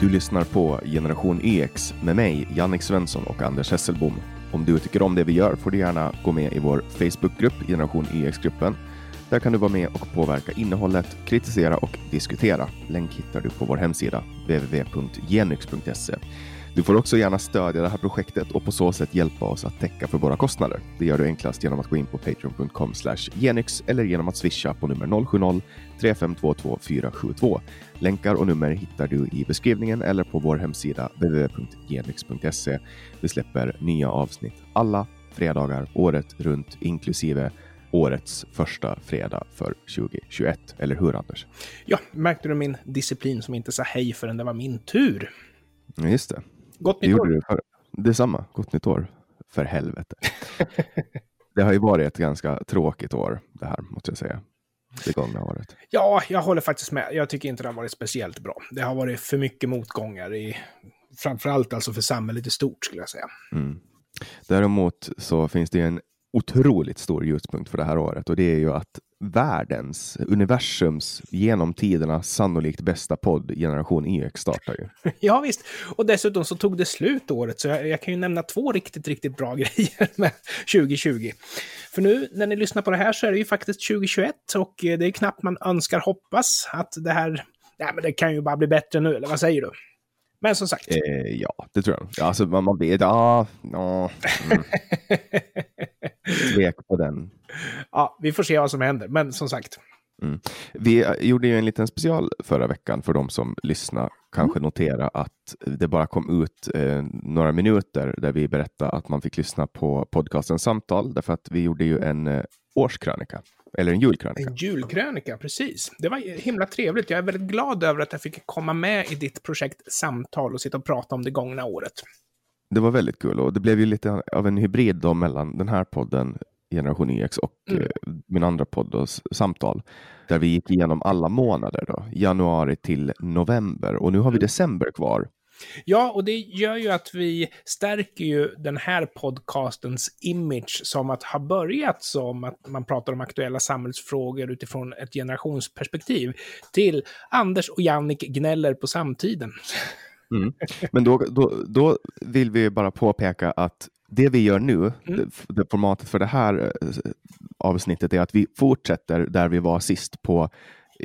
Du lyssnar på Generation EX med mig, Jannik Svensson och Anders Hesselbom. Om du tycker om det vi gör får du gärna gå med i vår Facebookgrupp, Generation EX-gruppen. Där kan du vara med och påverka innehållet, kritisera och diskutera. Länk hittar du på vår hemsida, www.genyx.se. Du får också gärna stödja det här projektet och på så sätt hjälpa oss att täcka för våra kostnader. Det gör du enklast genom att gå in på patreon.com genyx eller genom att swisha på nummer 070-3522 472. Länkar och nummer hittar du i beskrivningen eller på vår hemsida www.genyx.se. Vi släpper nya avsnitt alla fredagar året runt, inklusive årets första fredag för 2021. Eller hur, Anders? Ja, märkte du min disciplin som inte sa hej förrän det var min tur? Just det. Gott Det nytt år! du för, detsamma. Gott nytt år. För helvete. det har ju varit ett ganska tråkigt år det här, måste jag säga. Det gångna året. Ja, jag håller faktiskt med. Jag tycker inte det har varit speciellt bra. Det har varit för mycket motgångar i framförallt alltså för samhället i stort skulle jag säga. Mm. Däremot så finns det en otroligt stor ljuspunkt för det här året och det är ju att världens, universums, genom tiderna sannolikt bästa podd, Generation EX, startar ju. Ja, visst. Och dessutom så tog det slut året, så jag, jag kan ju nämna två riktigt, riktigt bra grejer med 2020. För nu när ni lyssnar på det här så är det ju faktiskt 2021 och eh, det är knappt man önskar hoppas att det här, nej men det kan ju bara bli bättre nu, eller vad säger du? Men som sagt. Eh, ja, det tror jag. Ja, Alltså, man, man vet, ja, ja. Mm. Tvek på den. ja, vi får se vad som händer, men som sagt. Mm. Vi eh, gjorde ju en liten special förra veckan för de som lyssnar. Kanske notera att det bara kom ut eh, några minuter där vi berättade att man fick lyssna på podcasten Samtal därför att vi gjorde ju en eh, årskrönika, eller en julkrönika. En julkrönika, precis. Det var himla trevligt. Jag är väldigt glad över att jag fick komma med i ditt projekt Samtal och sitta och prata om det gångna året. Det var väldigt kul och det blev ju lite av en hybrid då mellan den här podden Generation EX och Mm. eh, min andra podd S- Samtal där vi gick igenom alla månader då, januari till november och nu har vi Mm. december kvar. Ja, och det gör ju att vi stärker ju den här podcastens image som att ha börjat som att man pratar om aktuella samhällsfrågor utifrån ett generationsperspektiv till Anders och Jannik gnäller på samtiden. Mm. Men då, då, då vill vi bara påpeka att det vi gör nu, Mm. det, det formatet för det här eh, avsnittet är att vi fortsätter där vi var sist på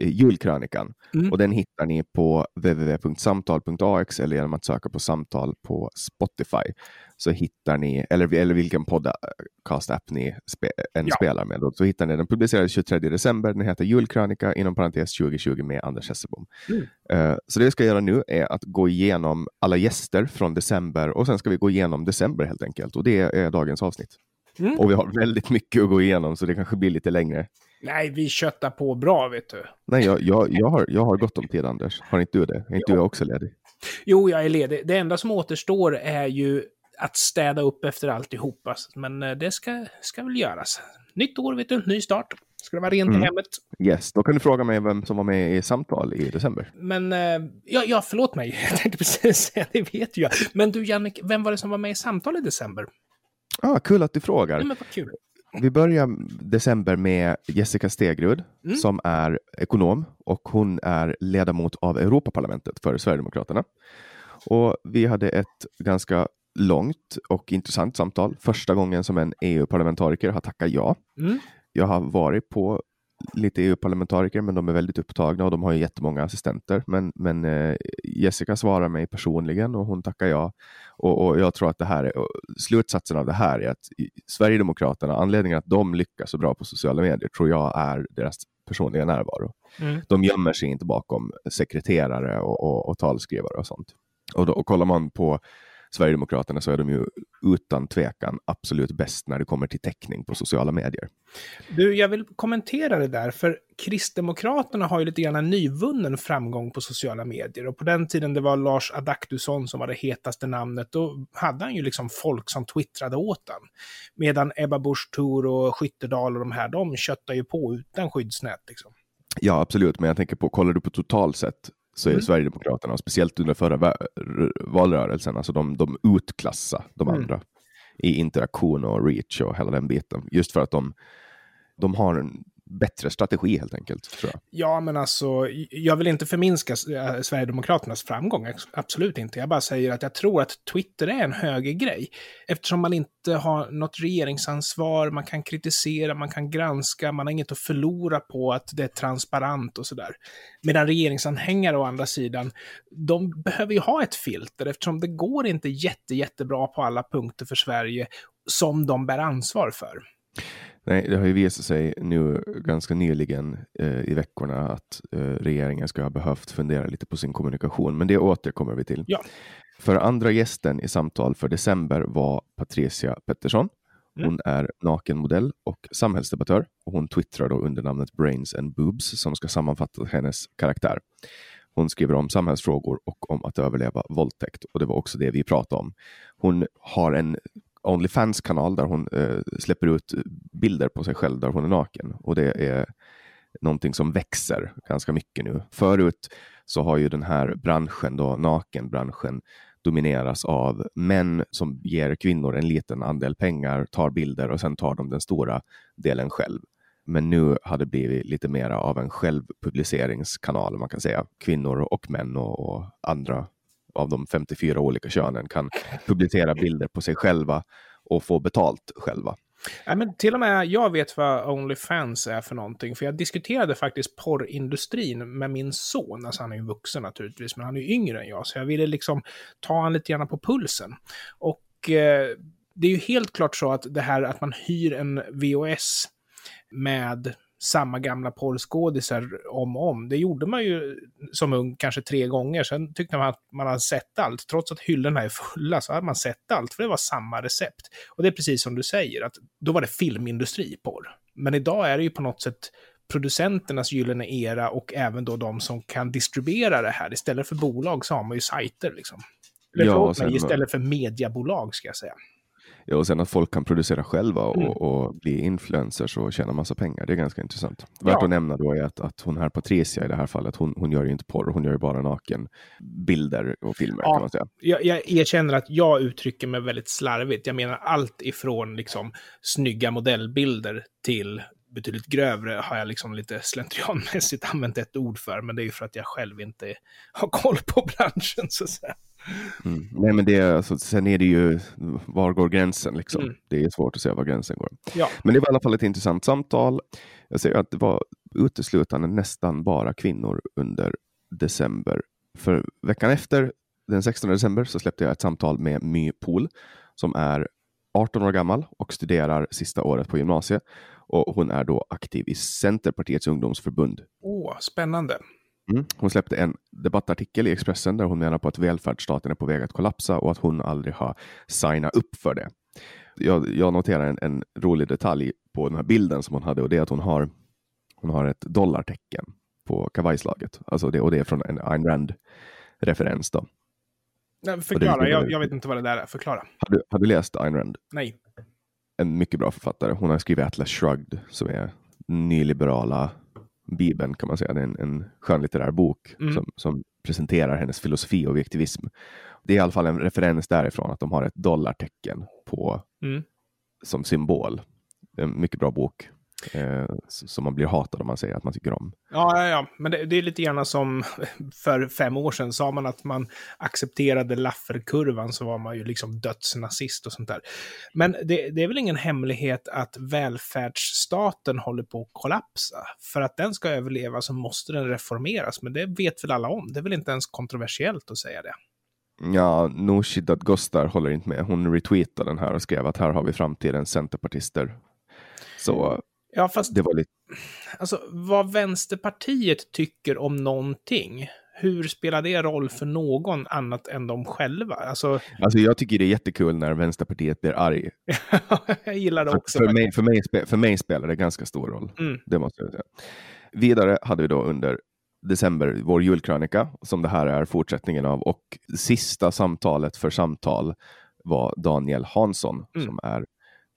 julkrönikan. Mm. Och den hittar ni på www.samtal.ax eller genom att söka på samtal på Spotify. Så hittar ni, eller, eller vilken podcast-app ni spe, än Ja. spelar med. Så hittar ni den. publicerades 23 december. Den heter Julkrönika inom parentes 2020 med Anders Hessebom. Mm. Eh, så det vi ska göra nu är att gå igenom alla gäster från december och sen ska vi gå igenom december helt enkelt. Och det är dagens avsnitt. Mm. Och vi har väldigt mycket att gå igenom så det kanske blir lite längre. Nej, vi köttar på bra, vet du. Nej, jag, jag, jag, har, jag har gott om tid Anders. Har inte du det? Är inte Ja. du också ledig? Jo, jag är ledig. Det enda som återstår är ju att städa upp efter alltihopa. Men eh, det ska, ska väl göras. Nytt år, vet du, ny start. Ska det vara rent Mm. i hemmet. Yes, då kan du fråga mig vem som var med i samtal i december. Men, eh, ja, ja, förlåt mig. Jag tänkte precis säga, det vet jag. Men du, Jannik, vem var det som var med i samtal i december? Ah, kul att du frågar. Nej, men vad kul. Vi börjar december med Jessica Stegrud Mm. som är ekonom och hon är ledamot av Europaparlamentet för Sverigedemokraterna. Och vi hade ett ganska långt och intressant samtal. Första gången som en EU-parlamentariker har tackat ja. Mm. Jag har varit på lite EU-parlamentariker, men de är väldigt upptagna och de har ju jättemånga assistenter. Men, men eh, Jessica svarar mig personligen och hon tackar ja. Och, och jag tror att det här är, slutsatsen av det här är att Sverigedemokraterna, anledningen att de lyckas så bra på sociala medier tror jag är deras personliga närvaro. Mm. De gömmer sig inte bakom sekreterare och, och, och talskrivare och sånt. Och, då, och kollar man på Sverigedemokraterna så är de ju utan tvekan absolut bäst när det kommer till täckning på sociala medier. Du, jag vill kommentera det där, för Kristdemokraterna har ju lite grann en nyvunnen framgång på sociala medier. Och på den tiden det var Lars Adaktusson som var det hetaste namnet, då hade han ju liksom folk som twittrade åt han. Medan Ebba Busch Thor och Skyttedal och de här, de köttar ju på utan skyddsnät. Liksom. Ja, absolut, men jag tänker på, kollar du på totalt sett så är Mm. Sverigedemokraterna, och speciellt under förra valrörelsen, alltså de, de utklassar de Mm. andra. i interaktion och reach och hela den biten. Just för att de, de har en bättre strategi helt enkelt. Tror jag. Ja, men alltså, jag vill inte förminska eh, Sverigedemokraternas framgång, absolut inte. Jag bara säger att jag tror att Twitter är en högergrej. Eftersom man inte har något regeringsansvar, man kan kritisera, man kan granska, man har inget att förlora på att det är transparent och sådär. Medan regeringsanhängare å andra sidan, de behöver ju ha ett filter eftersom det går inte jätte, jättebra på alla punkter för Sverige som de bär ansvar för. Nej, det har ju visat sig nu ganska nyligen eh, i veckorna att eh, regeringen ska ha behövt fundera lite på sin kommunikation, men det återkommer vi till. Ja. För andra gästen i samtal för december var Patricia Pettersson. Mm. Hon mm. är nakenmodell och samhällsdebattör och hon twittrar då under namnet Brains and Boobs som ska sammanfatta hennes karaktär. Hon skriver om samhällsfrågor och om att överleva våldtäkt och det var också det vi pratade om. Hon har en Onlyfans-kanal där hon eh, släpper ut bilder på sig själv där hon är naken. Och det är någonting som växer ganska mycket nu. Förut så har ju den här branschen, då, nakenbranschen, domineras av män som ger kvinnor en liten andel pengar, tar bilder och sen tar de den stora delen själv. Men nu har det blivit lite mer av en självpubliceringskanal, man kan säga. Kvinnor och män och, och andra av de 54 olika könen kan publicera bilder på sig själva och få betalt själva. Ja, men till och med jag vet vad Onlyfans är för någonting, för jag diskuterade faktiskt porrindustrin med min son, alltså han är ju vuxen naturligtvis, men han är ju yngre än jag, så jag ville liksom ta honom lite grann på pulsen. Och eh, det är ju helt klart så att det här att man hyr en VOS med samma gamla porrskådisar om och om. Det gjorde man ju som ung kanske tre gånger. Sen tyckte man att man hade sett allt. Trots att hyllorna är fulla så hade man sett allt, för det var samma recept. Och det är precis som du säger, att då var det filmindustri porr. Men idag är det ju på något sätt producenternas gyllene era och även då de som kan distribuera det här. Istället för bolag så har man ju sajter liksom. Eller ja, mig, istället för mediebolag ska jag säga. Ja, och sen att folk kan producera själva och, mm. och bli influencers och tjäna massa pengar. Det är ganska intressant. Värt ja. att nämna då är att, att hon här Patricia i det här fallet, hon, hon gör ju inte porr, hon gör ju bara naken bilder och filmer ja. kan man säga. Jag, jag erkänner att jag uttrycker mig väldigt slarvigt. Jag menar allt ifrån liksom snygga modellbilder till betydligt grövre har jag liksom lite slentrianmässigt använt ett ord för, men det är ju för att jag själv inte har koll på branschen så att säga. Mm. Nej, men det, alltså, sen är det ju, var går gränsen? Liksom? Mm. Det är svårt att säga var gränsen går. Ja. Men det var i alla fall ett intressant samtal. Jag säger att det var uteslutande nästan bara kvinnor under december. För veckan efter, den 16 december, så släppte jag ett samtal med My Pool som är 18 år gammal och studerar sista året på gymnasiet. Och hon är då aktiv i Centerpartiets ungdomsförbund. Åh, oh, spännande. Mm. Hon släppte en debattartikel i Expressen där hon menar på att välfärdsstaten är på väg att kollapsa och att hon aldrig har signat upp för det. Jag, jag noterar en, en, rolig detalj på den här bilden som hon hade och det är att hon har, hon har ett dollartecken på kavajslaget. Alltså det, och det är från en Ayn Rand-referens. Då. Nej, förklara, jag, jag, vet inte vad det där är. Förklara. Har du, har du läst Ayn Rand? Nej. En mycket bra författare. Hon har skrivit Atlas Shrugged som är nyliberala Bibeln kan man säga. Det är en, en skönlitterär bok mm. som, som, presenterar hennes filosofi och objektivism. Det är i alla fall en referens därifrån att de har ett dollartecken på, mm. som symbol. En mycket bra bok eh, som man blir hatad om man säger att man tycker om. Ja, ja, ja. men det, det, är lite gärna som för fem år sedan sa man att man accepterade Lafferkurvan så var man ju liksom dödsnazist och sånt där. Men det, det är väl ingen hemlighet att välfärdsstaten håller på att kollapsa. För att den ska överleva så måste den reformeras, men det vet väl alla om. Det är väl inte ens kontroversiellt att säga det. Ja, Nooshi Dadgostar håller inte med. Hon retweetade den här och skrev att här har vi framtidens centerpartister. Så Ja, fast det var lite... Alltså, vad Vänsterpartiet tycker om någonting, hur spelar det roll för någon annat än de själva? Alltså, alltså jag tycker det är jättekul när Vänsterpartiet blir arg. jag gillar det för, också. För mig, för, mig, för mig spelar det ganska stor roll. Mm. Det måste jag säga. Vidare hade vi då under december vår julkrönika, som det här är fortsättningen av. Och sista samtalet för samtal var Daniel Hansson, mm. som är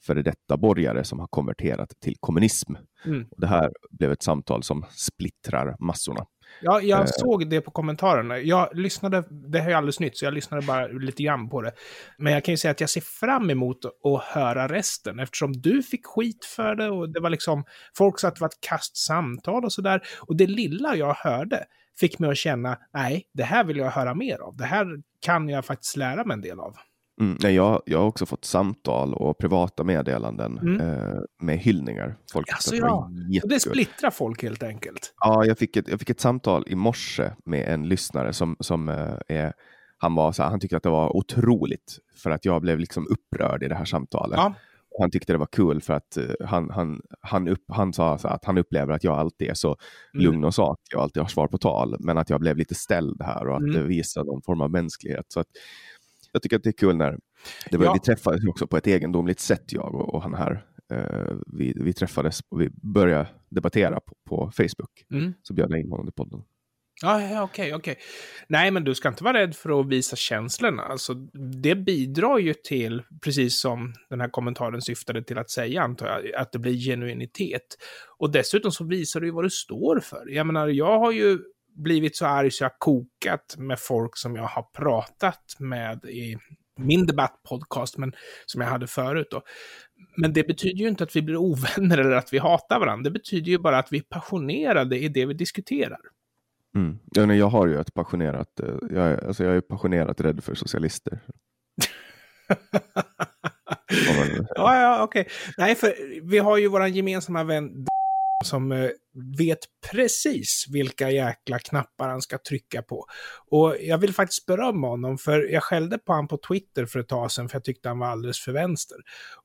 före detta borgare som har konverterat till kommunism. Mm. Och det här blev ett samtal som splittrar massorna. Ja, jag eh. såg det på kommentarerna. Jag lyssnade, det här är alldeles nytt, så jag lyssnade bara lite grann på det. Men jag kan ju säga att jag ser fram emot att höra resten, eftersom du fick skit för det och det var liksom, folk sa att det var ett kastsamtal och sådär. Och det lilla jag hörde fick mig att känna, nej, det här vill jag höra mer av. Det här kan jag faktiskt lära mig en del av. Mm, nej, jag, jag har också fått samtal och privata meddelanden mm. eh, med hyllningar. Folk alltså, ja. Det, det splittrar folk helt enkelt. Ja, jag fick ett, jag fick ett samtal i morse med en lyssnare som, som eh, är han, var så här, han tyckte att det var otroligt för att jag blev liksom upprörd i det här samtalet. Ja. Han tyckte det var kul för att uh, han, han, han, upp, han sa att han upplever att jag alltid är så mm. lugn och saklig och alltid har svar på tal, men att jag blev lite ställd här och att mm. det visar någon form av mänsklighet. Så att, jag tycker att det är kul när det var, ja. vi träffades också på ett egendomligt sätt, jag och, och han här. Uh, vi, vi träffades och vi började debattera på, på Facebook. Mm. Så bjöd jag in honom till podden. Ja, okej, okay, okej. Okay. Nej, men du ska inte vara rädd för att visa känslorna. Alltså, det bidrar ju till, precis som den här kommentaren syftade till att säga, antar jag, att det blir genuinitet. Och dessutom så visar du ju vad du står för. Jag menar, jag har ju blivit så arg så jag kokat med folk som jag har pratat med i min debattpodcast, men som jag hade förut. Då. Men det betyder ju inte att vi blir ovänner eller att vi hatar varandra. Det betyder ju bara att vi är passionerade i det vi diskuterar. Mm. Ja, jag har ju ett passionerat, eh, jag är, alltså jag är passionerat rädd för socialister. ja, ja, okej. Okay. Nej, för vi har ju våran gemensamma vän som eh, vet precis vilka jäkla knappar han ska trycka på. Och jag vill faktiskt berömma honom, för jag skällde på honom på Twitter för ett tag sedan, för jag tyckte han var alldeles för vänster.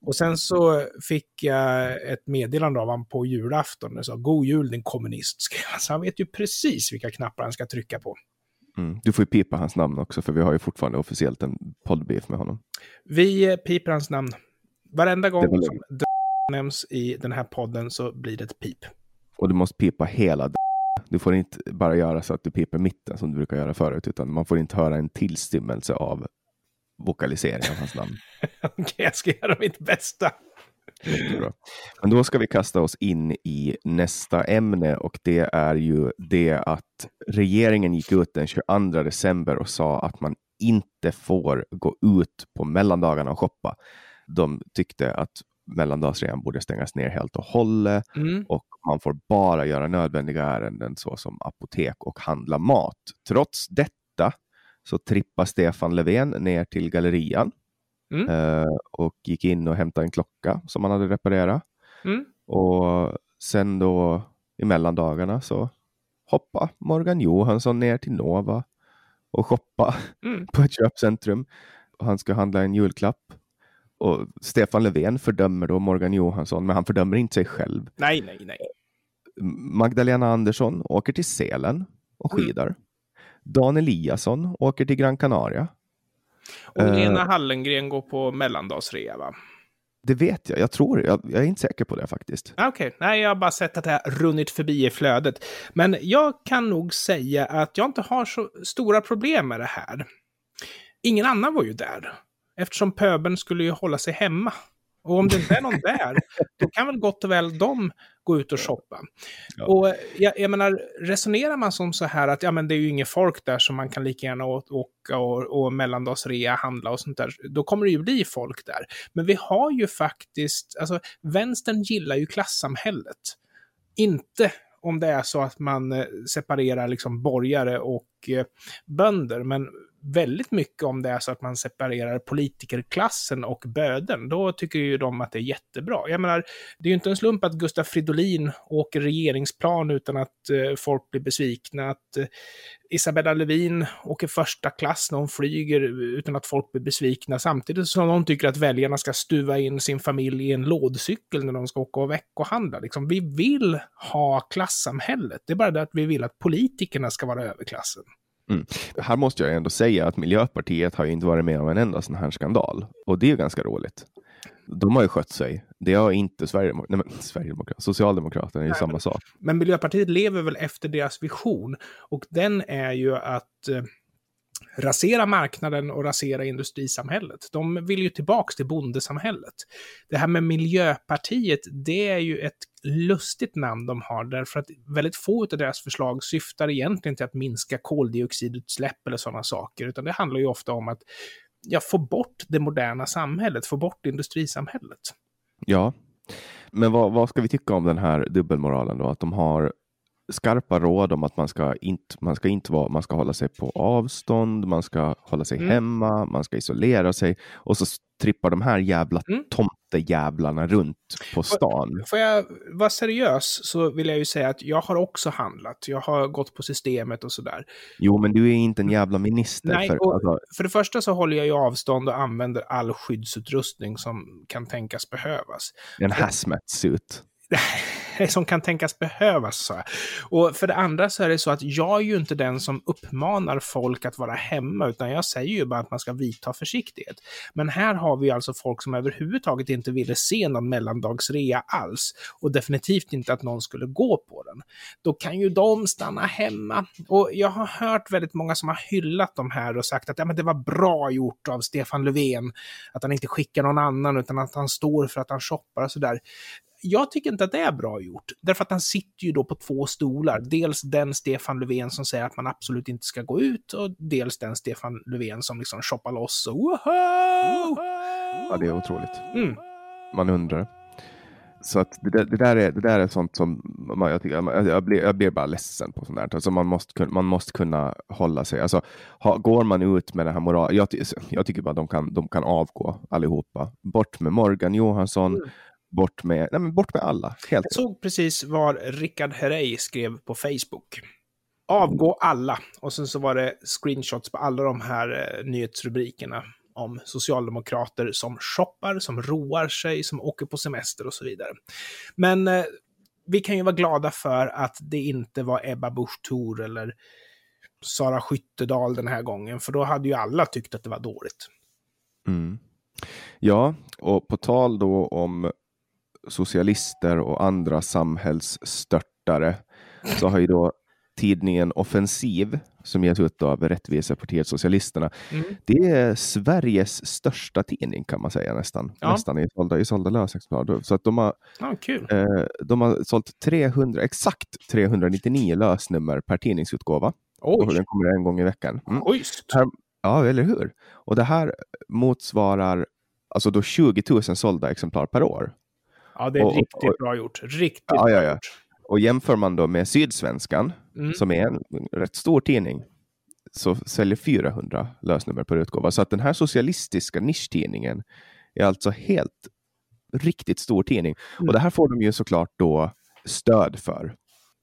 Och sen så fick jag ett meddelande av honom på julafton, och sa God jul din kommunist, Så han vet ju precis vilka knappar han ska trycka på. Mm. Du får ju pipa hans namn också, för vi har ju fortfarande officiellt en poddbeef med honom. Vi eh, piper hans namn. Varenda gång som nämns i den här podden så blir det ett pip. Och du måste pipa hela Du får inte bara göra så att du pipar mitten som du brukar göra förut, utan man får inte höra en tillstymmelse av vokalisering av hans namn. Okej, okay, jag ska göra mitt bästa. Men då ska vi kasta oss in i nästa ämne och det är ju det att regeringen gick ut den 22 december och sa att man inte får gå ut på mellandagarna och shoppa. De tyckte att mellandagsrean borde stängas ner helt och hållet mm. och man får bara göra nödvändiga ärenden såsom apotek och handla mat. Trots detta så trippar Stefan Löfven ner till gallerian mm. eh, och gick in och hämtade en klocka som han hade reparerat. Mm. Och sen då i mellandagarna så hoppa Morgan Johansson ner till Nova och shoppa mm. på ett köpcentrum. Och han ska handla en julklapp och Stefan Löfven fördömer då Morgan Johansson, men han fördömer inte sig själv. Nej, nej, nej. Magdalena Andersson åker till Sälen och mm. skidar. Mm. Dan Eliasson åker till Gran Canaria. Och Lena uh, Hallengren går på mellandagsrea, va? Det vet jag. Jag tror jag, jag är inte säker på det faktiskt. Okej, okay. nej, jag har bara sett att det har runnit förbi i flödet. Men jag kan nog säga att jag inte har så stora problem med det här. Ingen annan var ju där. Eftersom pöbeln skulle ju hålla sig hemma. Och om det inte är någon där, då kan väl gott och väl de gå ut och shoppa. Ja. Och jag, jag, menar, resonerar man som så här att ja, men det är ju ingen folk där som man kan lika gärna åka och, och mellandagsrea, handla och sånt där, då kommer det ju bli folk där. Men vi har ju faktiskt, alltså vänstern gillar ju klassamhället. Inte om det är så att man eh, separerar liksom borgare och eh, bönder, men väldigt mycket om det är så att man separerar politikerklassen och böden. Då tycker ju de att det är jättebra. Jag menar, det är ju inte en slump att Gustaf Fridolin åker regeringsplan utan att eh, folk blir besvikna. Att eh, Isabella Lövin åker första klass när hon flyger utan att folk blir besvikna. Samtidigt som de tycker att väljarna ska stuva in sin familj i en lådcykel när de ska åka och veckohandla. Liksom, vi vill ha klassamhället. Det är bara det att vi vill att politikerna ska vara överklassen. Mm. Här måste jag ändå säga att Miljöpartiet har inte varit med om en enda sån här skandal och det är ganska roligt. De har ju skött sig. Det har inte Sverigedemok Nej, Sverigedemokrat Socialdemokraterna, är ju samma sak. Men Miljöpartiet lever väl efter deras vision och den är ju att eh, rasera marknaden och rasera industrisamhället. De vill ju tillbaks till bondesamhället. Det här med Miljöpartiet, det är ju ett lustigt namn de har, därför att väldigt få av deras förslag syftar egentligen till att minska koldioxidutsläpp eller sådana saker, utan det handlar ju ofta om att ja, få bort det moderna samhället, få bort industrisamhället. Ja, men vad, vad ska vi tycka om den här dubbelmoralen då? Att de har skarpa råd om att man ska inte, man ska inte vara, man ska hålla sig på avstånd, man ska hålla sig mm. hemma, man ska isolera sig och så trippar de här jävla mm. tomtejävlarna runt på stan. Får jag vara seriös så vill jag ju säga att jag har också handlat. Jag har gått på systemet och sådär. Jo, men du är inte en jävla minister. Nej, för, alltså... för det första så håller jag ju avstånd och använder all skyddsutrustning som kan tänkas behövas. En hazmat suit. som kan tänkas behövas. Så. Och för det andra så är det så att jag är ju inte den som uppmanar folk att vara hemma, utan jag säger ju bara att man ska vidta försiktighet. Men här har vi alltså folk som överhuvudtaget inte ville se någon mellandagsrea alls och definitivt inte att någon skulle gå på den. Då kan ju de stanna hemma. Och jag har hört väldigt många som har hyllat de här och sagt att ja, men det var bra gjort av Stefan Löfven, att han inte skickar någon annan utan att han står för att han shoppar och sådär jag tycker inte att det är bra gjort. Därför att han sitter ju då på två stolar. Dels den Stefan Löfven som säger att man absolut inte ska gå ut och dels den Stefan Löfven som liksom shoppar loss och woho! Ja, det är otroligt. Mm. Man undrar. Så att det, där, det, där är, det där är sånt som man, jag, tycker, jag, blir, jag blir bara ledsen på sånt där. Alltså man, måste, man måste kunna hålla sig. Alltså, ha, går man ut med den här moralen, jag, jag tycker bara de kan, de kan avgå allihopa. Bort med Morgan Johansson, mm bort med, nej, men bort med alla. Helt jag såg precis vad Rickard Herrey skrev på Facebook. Avgå alla. Och sen så var det screenshots på alla de här eh, nyhetsrubrikerna om socialdemokrater som shoppar, som roar sig, som åker på semester och så vidare. Men eh, vi kan ju vara glada för att det inte var Ebba Busch Thor eller Sara Skyttedal den här gången, för då hade ju alla tyckt att det var dåligt. Mm. Ja, och på tal då om socialister och andra samhällsstörtare så har ju då tidningen Offensiv som ges ut av Rättvisepartiet Socialisterna. Mm. Det är Sveriges största tidning kan man säga nästan. Ja. Nästan i sålda, i sålda lösexemplar. Så att de har, ah, eh, de har sålt 300, exakt 399 lösnummer per tidningsutgåva. Oj. Den kommer en gång i veckan. Mm. Här, ja, eller hur? Och det här motsvarar alltså då 20 000 sålda exemplar per år. Ja, det är och, riktigt och, bra gjort. Riktigt ja, bra ja, ja. gjort. Och jämför man då med Sydsvenskan, mm. som är en rätt stor tidning, så säljer 400 lösnummer per utgåva. Så att den här socialistiska nischtidningen är alltså helt riktigt stor tidning. Mm. Och det här får de ju såklart då stöd för.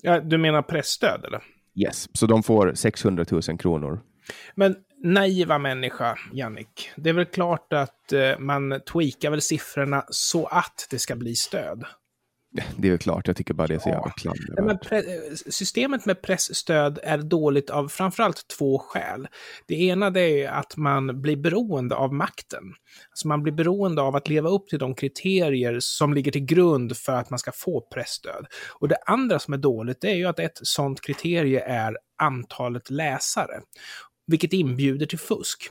Ja, du menar pressstöd eller? Yes, så de får 600 000 kronor. Men naiva människa, Jannik. Det är väl klart att eh, man tweakar väl siffrorna så att det ska bli stöd. Det är väl klart, jag tycker bara det är så jävla klandervärt. Systemet med pressstöd är dåligt av framförallt två skäl. Det ena det är att man blir beroende av makten. Alltså man blir beroende av att leva upp till de kriterier som ligger till grund för att man ska få pressstöd. Och det andra som är dåligt det är ju att ett sådant kriterie är antalet läsare vilket inbjuder till fusk.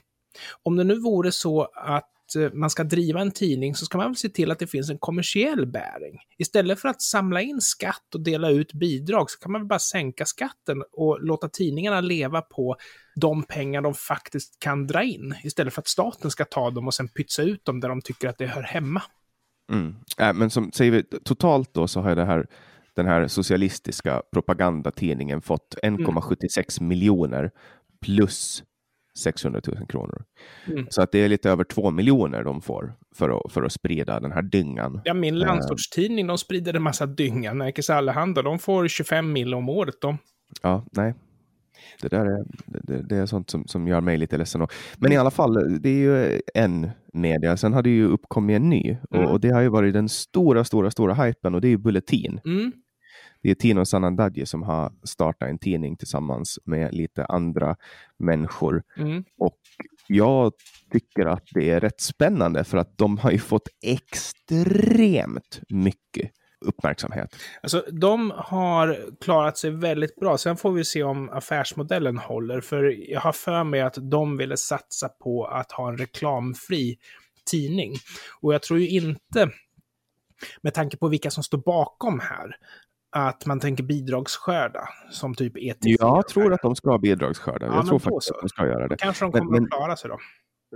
Om det nu vore så att eh, man ska driva en tidning så ska man väl se till att det finns en kommersiell bäring. Istället för att samla in skatt och dela ut bidrag så kan man väl bara sänka skatten och låta tidningarna leva på de pengar de faktiskt kan dra in. Istället för att staten ska ta dem och sen pytsa ut dem där de tycker att det hör hemma. Mm. Äh, men som säger vi, totalt då så har det här den här socialistiska propagandatidningen fått 1,76 mm. miljoner plus 600 000 kronor. Mm. Så att det är lite över 2 miljoner de får för att, för att sprida den här dyngan. Ja, min eh. landsortstidning, de sprider en massa dynga. Nerikes Allehanda, de får 25 mil om året. De. Ja, nej. Det där är, det, det är sånt som, som gör mig lite ledsen. Men i alla fall, det är ju en media. Sen har det ju uppkommit en ny mm. och, och, det har ju varit den stora, stora, stora hypen och det är ju Bulletin. Mm det är Tino Sanandaji som har startat en tidning tillsammans med lite andra människor. Mm. Och jag tycker att det är rätt spännande för att de har ju fått extremt mycket uppmärksamhet. Alltså, de har klarat sig väldigt bra. Sen får vi se om affärsmodellen håller. För jag har för mig att de ville satsa på att ha en reklamfri tidning. Och jag tror ju inte, med tanke på vilka som står bakom här, att man tänker bidragsskörda som typ ET4. Jag tror att de ska bidragsskörda. Ja, jag tror faktiskt så. att de ska göra det. Kanske de Men- kommer men- att klara sig då.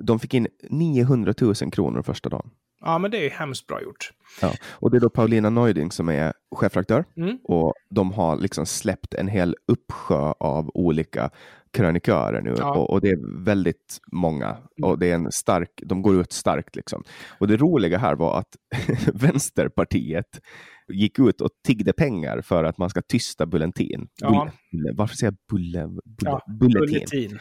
De fick in 900 000 kronor första dagen. Ja, men det är hemskt bra gjort. Ja. Och det är då Paulina Neuding som är chefredaktör Mm. och de har liksom släppt en hel uppsjö av olika krönikörer nu Ja. och, och det är väldigt många och det är en stark, de går ut starkt liksom. Och det roliga här var att Vänsterpartiet gick ut och tiggde pengar för att man ska tysta Bulletin. Ja. Varför säger jag bulle, bulle, Ja, bulletin? Bulletin.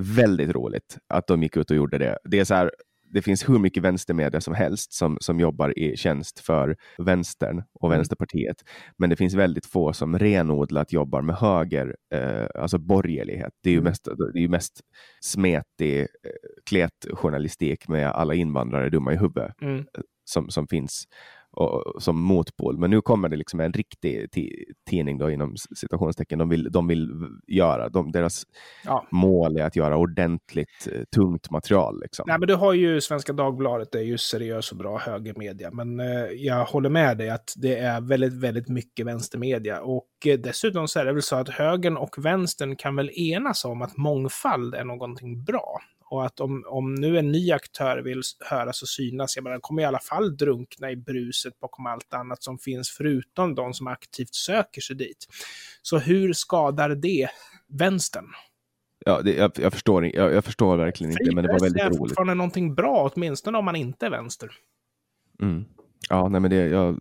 Väldigt roligt att de gick ut och gjorde det. Det är så här, det finns hur mycket vänstermedia som helst som, som jobbar i tjänst för vänstern och Mm. Vänsterpartiet. Men det finns väldigt få som renodlat jobbar med höger, eh, alltså borgerlighet. Det är ju Mm. mest, det är ju mest smetig, eh, kletjournalistik med alla invandrare dumma i huvudet Mm. som, som finns och, som motpol. Men nu kommer det liksom en riktig ti- tidning då inom citationstecken. De vill, de vill göra, de, deras Ja. mål är att göra ordentligt eh, tungt material. Liksom. Nej, men du har ju Svenska Dagbladet, det är ju seriös och bra högermedia. Men eh, jag håller med dig att det är väldigt, väldigt mycket vänstermedia. Och eh, dessutom så är det väl så att högern och vänstern kan väl enas om att mångfald är någonting bra. Och att om, om nu en ny aktör vill höras och synas, jag menar, den kommer i alla fall drunkna i bruset bakom allt annat som finns, förutom de som aktivt söker sig dit. Så hur skadar det vänstern? Ja, det, jag, jag, förstår, jag, jag förstår verkligen inte, men det var är väldigt roligt. fortfarande någonting bra, åtminstone om man inte är vänster. Mm. Ja, nej, men det, jag,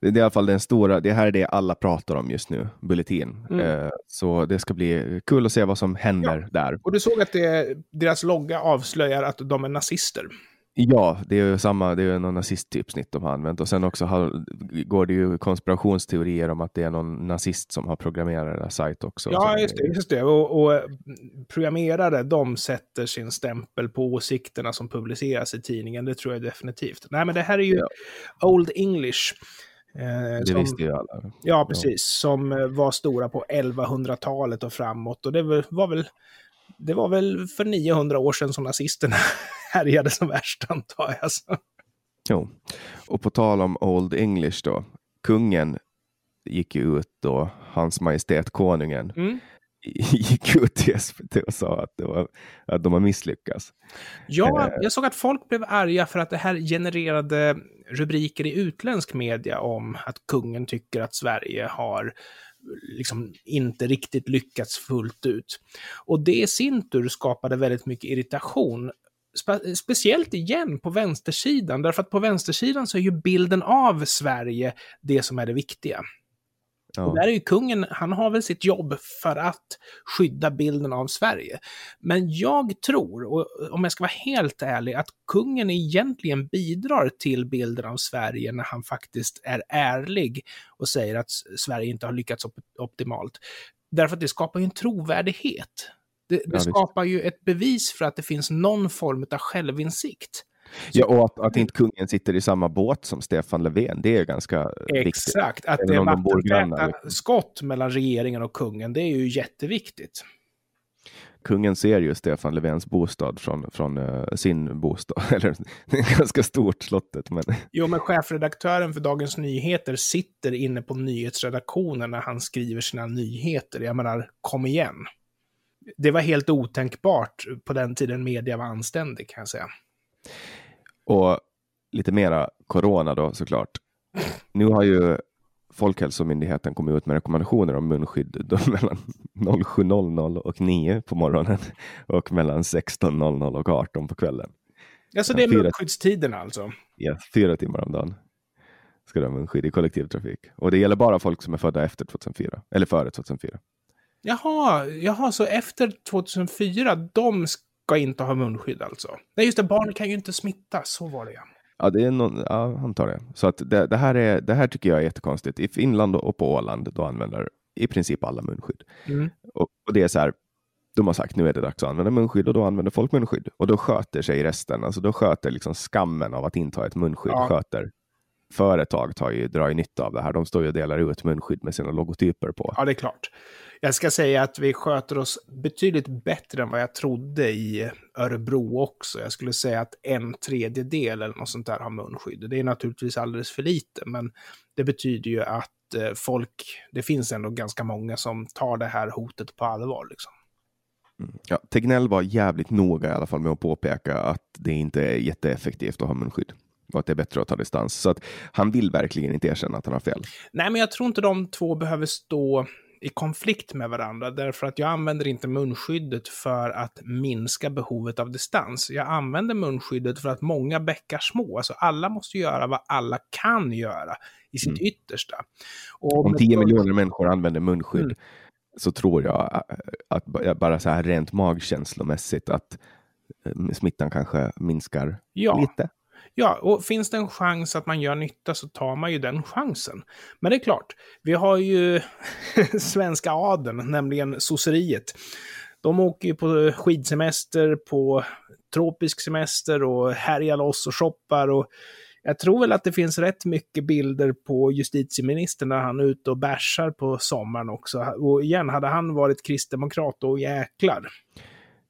det, är i alla fall den stora, det här är det alla pratar om just nu, Bulletin. Mm. Eh, så det ska bli kul att se vad som händer där. Och du såg att det, deras logga avslöjar att de är nazister. Ja, det är ju samma, det är ju någon nazisttypsnitt de har använt och sen också har, går det ju konspirationsteorier om att det är någon nazist som har programmerat deras sajt också. Ja, just det. Just det. Och, och programmerare, de sätter sin stämpel på åsikterna som publiceras i tidningen. Det tror jag definitivt. Nej, men det här är ju Ja. Old English. Eh, Det som, visste ju alla. Ja, precis. Som eh, var stora på 1100-talet och framåt. Och det var var väl, det var väl för 900 år sedan som nazisterna härjade som värst, antar jag. Så. Jo. Och på tal om Old English då. Kungen gick ju ut då, Hans Majestät Konungen, Mm. Gick ut i SVT och sa att, det var, att de har misslyckats. Ja, Eh. jag såg att folk blev arga för att det här genererade rubriker i utländsk media om att kungen tycker att Sverige har liksom inte riktigt lyckats fullt ut. Och det i sin tur skapade väldigt mycket irritation. Spe speciellt igen på vänstersidan, därför att på vänstersidan så är ju bilden av Sverige det som är det viktiga. Och Ja. där är ju kungen, han har väl sitt jobb för att skydda bilden av Sverige. Men jag tror, och om jag ska vara helt ärlig, att kungen egentligen bidrar till bilden av Sverige när han faktiskt är ärlig och säger att Sverige inte har lyckats op optimalt. Därför att det skapar ju en trovärdighet. Det, det visst. skapar ju ett bevis för att det finns någon form av självinsikt. Ja, och att, att inte kungen sitter i samma båt som Stefan Löfven, det är ganska viktigt. Exakt, att det är vattentäta liksom. skott mellan regeringen och kungen, det är ju jätteviktigt. Kungen ser ju Stefan Löfvens bostad från, från eh, sin bostad, eller ganska stort slottet, men Jo, men chefredaktören för Dagens Nyheter sitter inne på nyhetsredaktionen när han skriver sina nyheter. Jag menar, kom igen. Det var helt otänkbart på den tiden media var anständig, kan jag säga. Och lite mera corona då såklart. Nu har ju Folkhälsomyndigheten kommit ut med rekommendationer om munskydd mellan 07.00 och 9 på morgonen och mellan 16.00 och 18 på kvällen. Alltså det är Fyra- munskyddstiden alltså. Ja, fyra timmar om dagen ska du ha munskydd i kollektivtrafik. Och det gäller bara folk som är födda efter 2004, eller före 2004. Jaha, jaha, så efter 2004, de ska inte ha munskydd alltså? Nej, just det, barn kan ju inte smittas, så var det ja. Ja, det är någon, ja, antar det. Så att det, det, här är, det här tycker jag är jättekonstigt. I Finland och på Åland, då använder i princip alla munskydd. Mm. Och, och det är så här, de har sagt nu är det dags att använda munskydd och då använder folk munskydd. Och då sköter sig resten, alltså då sköter liksom skammen av att inte ha ett munskydd, Ja. sköter företag tar ju, drar ju nytta av det här. De står ju och delar ut munskydd med sina logotyper på. Ja, det är klart. Jag ska säga att vi sköter oss betydligt bättre än vad jag trodde i Örebro också. Jag skulle säga att en tredjedel eller något sånt där har munskydd. Det är naturligtvis alldeles för lite, men det betyder ju att eh, folk, det finns ändå ganska många som tar det här hotet på allvar. Liksom. Mm. Ja, Tegnell var jävligt noga i alla fall med att påpeka att det inte är jätteeffektivt att ha munskydd och att det är bättre att ta distans. Så att han vill verkligen inte erkänna att han har fel. Nej, men jag tror inte de två behöver stå i konflikt med varandra, därför att jag använder inte munskyddet för att minska behovet av distans. Jag använder munskyddet för att många bäckar små, alltså alla måste göra vad alla kan göra i sitt mm. yttersta. Och Om 10 miljoner människor använder munskydd mm. så tror jag att bara så här rent magkänslomässigt att eh, smittan kanske minskar ja. lite. Ja, och finns det en chans att man gör nytta så tar man ju den chansen. Men det är klart, vi har ju svenska adeln, nämligen sosseriet. De åker ju på skidsemester, på tropisk semester och härjar loss och shoppar. Och jag tror väl att det finns rätt mycket bilder på justitieministern när han är ute och bärsar på sommaren också. Och igen, hade han varit kristdemokrat, då jäklar.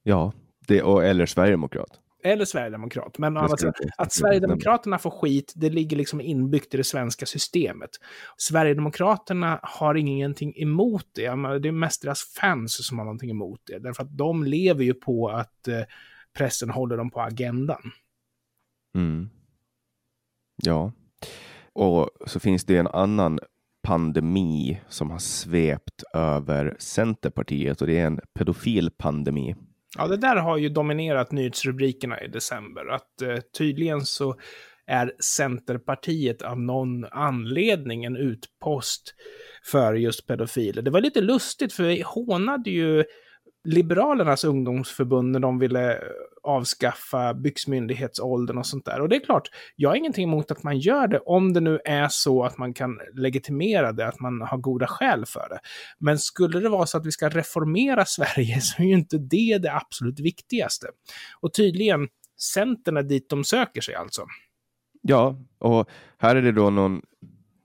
Ja, det, och, eller sverigedemokrat eller sverigedemokrat. Men alltså, att Sverigedemokraterna får skit, det ligger liksom inbyggt i det svenska systemet. Sverigedemokraterna har ingenting emot det. Det är mest deras fans som har någonting emot det. Därför att de lever ju på att eh, pressen håller dem på agendan. Mm. Ja. Och så finns det en annan pandemi som har svept över Centerpartiet och det är en pedofilpandemi. Ja, det där har ju dominerat nyhetsrubrikerna i december. Att eh, tydligen så är Centerpartiet av någon anledning en utpost för just pedofiler. Det var lite lustigt, för vi hånade ju Liberalernas ungdomsförbund när de ville avskaffa byxmyndighetsåldern och sånt där. Och det är klart, jag har ingenting emot att man gör det om det nu är så att man kan legitimera det, att man har goda skäl för det. Men skulle det vara så att vi ska reformera Sverige så är ju inte det det absolut viktigaste. Och tydligen, Centern är dit de söker sig alltså. Ja, och här är det då någon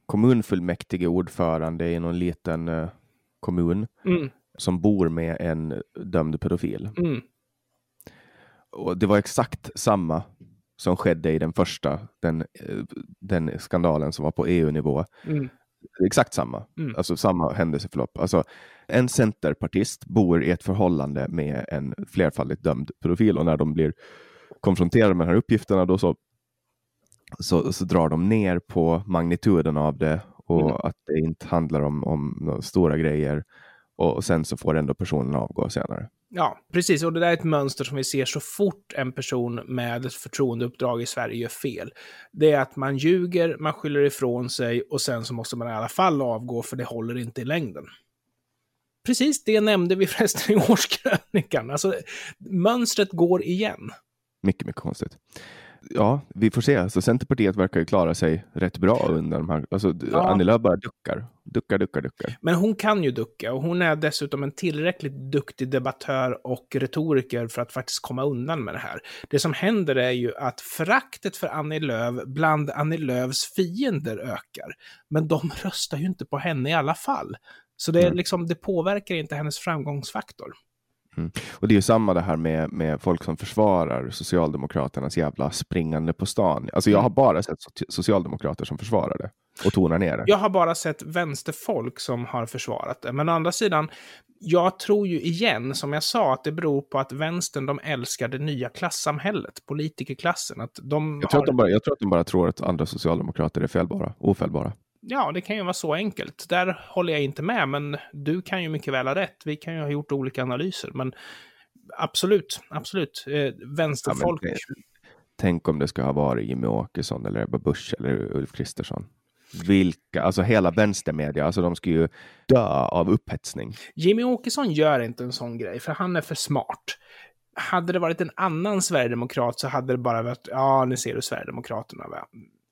kommunfullmäktige ordförande i någon liten uh, kommun mm som bor med en dömd pedofil. Mm. Och det var exakt samma som skedde i den första, den, den skandalen som var på EU-nivå. Mm. Exakt samma, mm. alltså samma händelseförlopp. Alltså, en centerpartist bor i ett förhållande med en flerfaldigt dömd pedofil och när de blir konfronterade med de här uppgifterna då så, så, så drar de ner på magnituden av det och mm. att det inte handlar om, om stora grejer och sen så får ändå personen avgå senare. Ja, precis. Och det där är ett mönster som vi ser så fort en person med ett förtroendeuppdrag i Sverige gör fel. Det är att man ljuger, man skyller ifrån sig och sen så måste man i alla fall avgå för det håller inte i längden. Precis det nämnde vi förresten i årskrönikan. Alltså, mönstret går igen. Mycket, mycket konstigt ja, vi får se. Så Centerpartiet verkar ju klara sig rätt bra under de här. Alltså, ja. Annie Lööf bara duckar, duckar, duckar, duckar. Men hon kan ju ducka och hon är dessutom en tillräckligt duktig debattör och retoriker för att faktiskt komma undan med det här. Det som händer är ju att föraktet för Annie Lööf bland Annie Lööfs fiender ökar. Men de röstar ju inte på henne i alla fall. Så det, är mm. liksom, det påverkar inte hennes framgångsfaktor. Mm. Och det är ju samma det här med, med folk som försvarar Socialdemokraternas jävla springande på stan. Alltså jag har mm. bara sett socialdemokrater som försvarar det och tonar ner det. Jag har bara sett vänsterfolk som har försvarat det. Men å andra sidan, jag tror ju igen, som jag sa, att det beror på att vänstern, de älskar det nya klassamhället, politikerklassen. Att de jag, tror har... att de bara, jag tror att de bara tror att andra socialdemokrater är felbara, ofällbara. Ja, det kan ju vara så enkelt. Där håller jag inte med, men du kan ju mycket väl ha rätt. Vi kan ju ha gjort olika analyser, men absolut, absolut. Eh, vänsterfolk. Ja, tänk om det ska ha varit Jimmy Åkesson eller Ebba Busch eller Ulf Kristersson. Vilka, alltså hela vänstermedia, alltså de ska ju dö av upphetsning. Jimmy Åkesson gör inte en sån grej, för han är för smart. Hade det varit en annan sverigedemokrat så hade det bara varit, ja, nu ser du Sverigedemokraterna, va?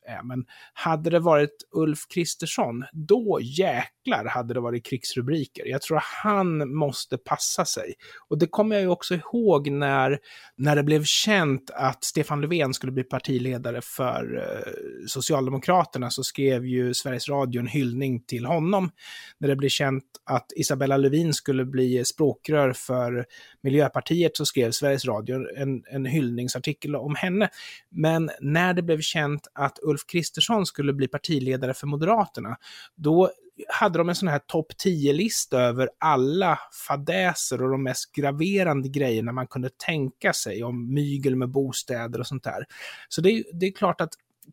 Är. Men hade det varit Ulf Kristersson, då jäklar hade det varit krigsrubriker. Jag tror han måste passa sig. Och det kommer jag ju också ihåg när, när det blev känt att Stefan Löfven skulle bli partiledare för eh, Socialdemokraterna så skrev ju Sveriges Radio en hyllning till honom. När det blev känt att Isabella Lövin skulle bli språkrör för Miljöpartiet så skrev Sveriges Radio en, en hyllningsartikel om henne. Men när det blev känt att Ulf Kristersson skulle bli partiledare för Moderaterna, då hade de en sån här topp 10-lista över alla fadäser och de mest graverande grejerna man kunde tänka sig om mygel med bostäder och sånt där. Så det är, det är klart att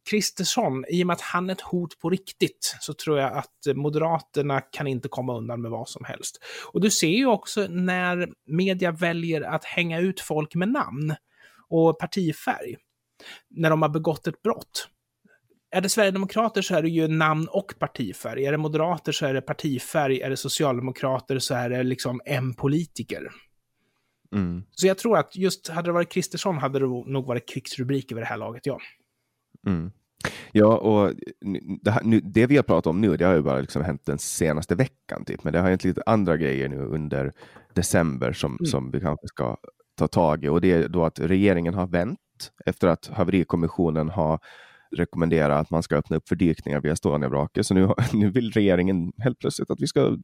Kristersson, i och med att han är ett hot på riktigt, så tror jag att Moderaterna kan inte komma undan med vad som helst. Och du ser ju också när media väljer att hänga ut folk med namn och partifärg, när de har begått ett brott. Är det Sverigedemokrater så är det ju namn och partifärg. Är det moderater så är det partifärg. Är det socialdemokrater så är det liksom en politiker. Mm. Så jag tror att just hade det varit Kristersson hade det nog varit krigsrubriker vid det här laget, ja. Mm. Ja, och det, här, nu, det vi har pratat om nu, det har ju bara liksom hänt den senaste veckan, typ. men det har hänt lite andra grejer nu under december som, mm. som vi kanske ska ta tag i. Och det är då att regeringen har vänt efter att haverikommissionen har rekommenderat att man ska öppna upp för dykningar via Estoniavraket. Så nu, nu vill regeringen helt plötsligt att, vi ska,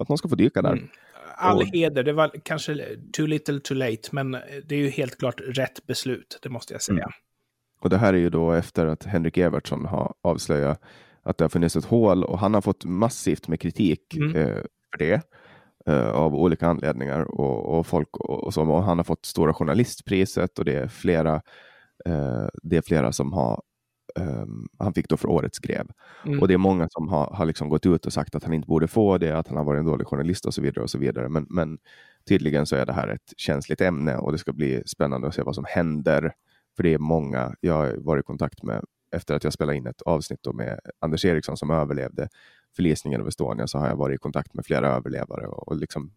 att man ska få dyka där. Mm. All och... heder, det var kanske too little too late, men det är ju helt klart rätt beslut, det måste jag säga. Mm. Och det här är ju då efter att Henrik Evertsson har avslöjat att det har funnits ett hål och han har fått massivt med kritik mm. eh, för det eh, av olika anledningar och, och folk och, och, så, och han har fått Stora journalistpriset och det är flera, eh, det är flera som har Um, han fick då för årets grev. Mm. Och det är många som har, har liksom gått ut och sagt att han inte borde få det, att han har varit en dålig journalist och så vidare. och så vidare. Men, men tydligen så är det här ett känsligt ämne och det ska bli spännande att se vad som händer för det är många jag har varit i kontakt med efter att jag spelade in ett avsnitt med Anders Eriksson som överlevde förlisningen av Estonia så har jag varit i kontakt med flera överlevare och, och liksom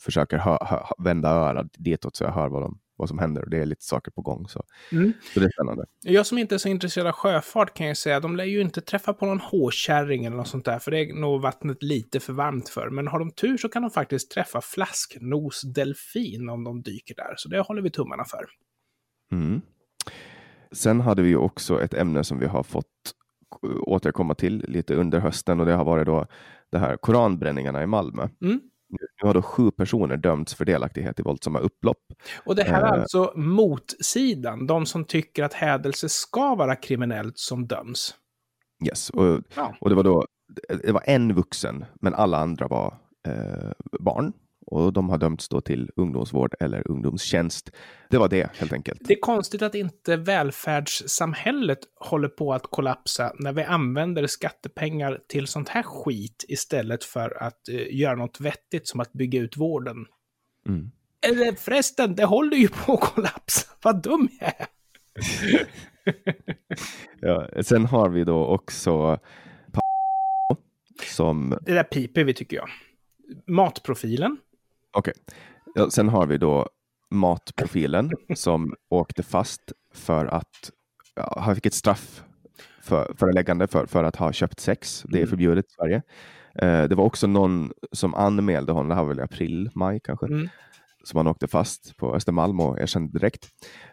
försöker hö, hö, vända örat ditåt så jag hör vad, de, vad som händer. Och det är lite saker på gång. Så, mm. så det är spännande. Jag som inte är så intresserad av sjöfart kan jag säga, de lär ju inte träffa på någon håkärring eller något sånt där, för det är nog vattnet lite för varmt för. Men har de tur så kan de faktiskt träffa flasknosdelfin om de dyker där, så det håller vi tummarna för. Mm. Sen hade vi också ett ämne som vi har fått återkomma till lite under hösten och det har varit då det här koranbränningarna i Malmö. Mm. Nu har då sju personer dömts för delaktighet i våldsamma upplopp. Och det här är eh. alltså motsidan, de som tycker att hädelse ska vara kriminellt som döms. Yes, och, ja. och det var då det var en vuxen, men alla andra var eh, barn och de har dömts då till ungdomsvård eller ungdomstjänst. Det var det helt enkelt. Det är konstigt att inte välfärdssamhället håller på att kollapsa när vi använder skattepengar till sånt här skit istället för att uh, göra något vettigt som att bygga ut vården. Mm. Eller förresten, det håller ju på att kollapsa. Vad dum jag är. ja, sen har vi då också som... Det där piper vi tycker jag. Matprofilen. Okej. Ja, sen har vi då matprofilen som åkte fast för att ja, han fick ett straff för föreläggande för, för att ha köpt sex. Det är mm. förbjudet i Sverige. Eh, det var också någon som anmälde honom, det här var väl i april, maj kanske, mm. som han åkte fast på Östermalm och erkände direkt.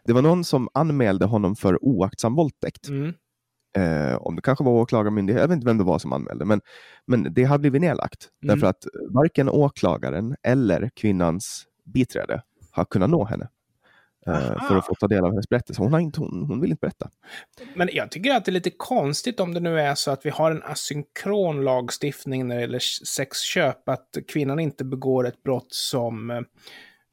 Det var någon som anmälde honom för oaktsam våldtäkt. Mm. Eh, om det kanske var åklagarmyndighet, jag vet inte vem det var som anmälde, men, men det har blivit nedlagt. Mm. Därför att varken åklagaren eller kvinnans biträde har kunnat nå henne. Eh, för att få ta del av hennes berättelse. Hon, har inte, hon, hon vill inte berätta. Men jag tycker att det är lite konstigt om det nu är så att vi har en asynkron lagstiftning när det gäller sexköp, att kvinnan inte begår ett brott som eh,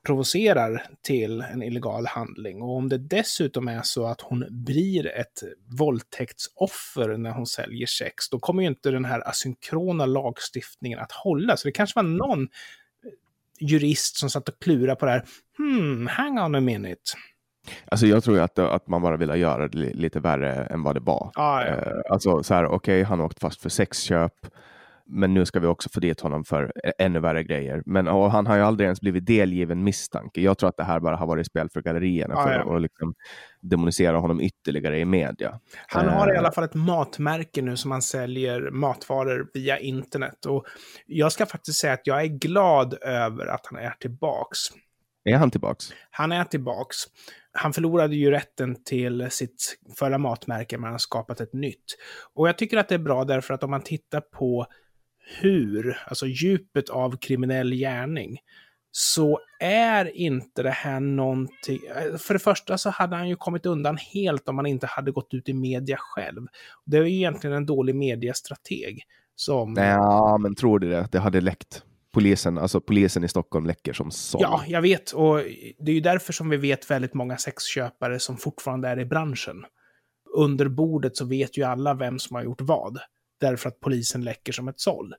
provocerar till en illegal handling. Och om det dessutom är så att hon blir ett våldtäktsoffer när hon säljer sex, då kommer ju inte den här asynkrona lagstiftningen att hålla. Så det kanske var någon jurist som satt och klurade på det här. Hmm, hang on a minute. Alltså jag tror att, att man bara ville göra det lite värre än vad det var. Ah, ja. Eh, alltså så här, okej, okay, han har åkt fast för sexköp men nu ska vi också få dit honom för ännu värre grejer. Men han har ju aldrig ens blivit delgiven misstanke. Jag tror att det här bara har varit spel för gallerierna Ja, för ja. att liksom demonisera honom ytterligare i media. Han har i Eh, alla fall ett matmärke nu som han säljer matvaror via internet. Och jag ska faktiskt säga att jag är glad över att han är tillbaks. Är han tillbaks? Han är tillbaks. Han förlorade ju rätten till sitt förra matmärke, men han har skapat ett nytt. Och jag tycker att det är bra därför att om man tittar på hur, alltså djupet av kriminell gärning, så är inte det här någonting... För det första så hade han ju kommit undan helt om han inte hade gått ut i media själv. Det är ju egentligen en dålig mediastrateg. Som... Ja, men tror du det? Det hade läckt. Polisen, alltså polisen i Stockholm läcker som såll. Ja, jag vet. Och det är ju därför som vi vet väldigt många sexköpare som fortfarande är i branschen. Under bordet så vet ju alla vem som har gjort vad. Därför att polisen läcker som ett såll.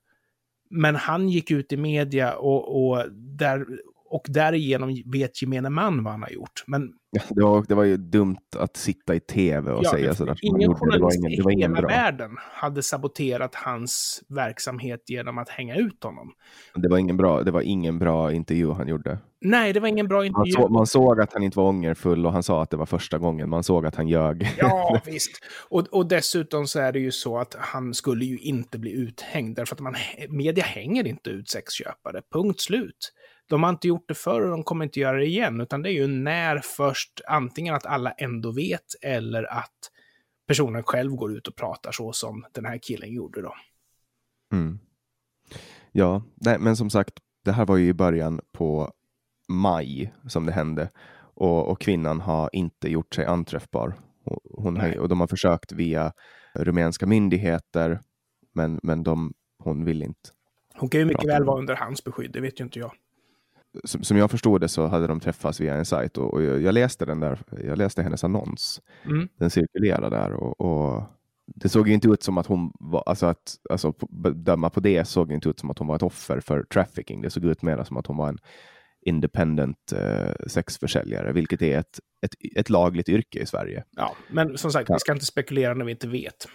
Men han gick ut i media och, och, där, och därigenom vet gemene man vad han har gjort. Men Ja, det, var, det var ju dumt att sitta i tv och ja, säga sådär. ingen journalist ingen, i ingen hela bra. världen hade saboterat hans verksamhet genom att hänga ut honom. Det var ingen bra, det var ingen bra intervju han gjorde. Nej, det var ingen bra Man, intervju. så, man såg att han inte var ångerfull och han sa att det var första gången. Man såg att han ljög. Ja, visst. Och, och dessutom så är det ju så att han skulle ju inte bli uthängd, därför att man, media hänger inte ut sexköpare. Punkt slut. De har inte gjort det förr och de kommer inte göra det igen, utan det är ju när först antingen att alla ändå vet eller att personen själv går ut och pratar så som den här killen gjorde då. Mm. Ja, nej, men som sagt, det här var ju i början på maj som det hände och, och kvinnan har inte gjort sig anträffbar. Och, hon har, och de har försökt via rumänska myndigheter, men, men de, hon vill inte. Hon kan ju mycket väl vara under hans beskydd, det vet ju inte jag. Som, som jag förstod det så hade de träffats via en sajt och, och jag, jag läste den där. Jag läste hennes annons. Mm. Den cirkulerade där och, och det såg inte ut som att hon var, alltså att alltså, bedöma på det såg inte ut som att hon var ett offer för trafficking. Det såg ut mer som att hon var en independent eh, sexförsäljare, vilket är ett, ett, ett lagligt yrke i Sverige. Ja, men som sagt, Ja. vi ska inte spekulera när vi inte vet.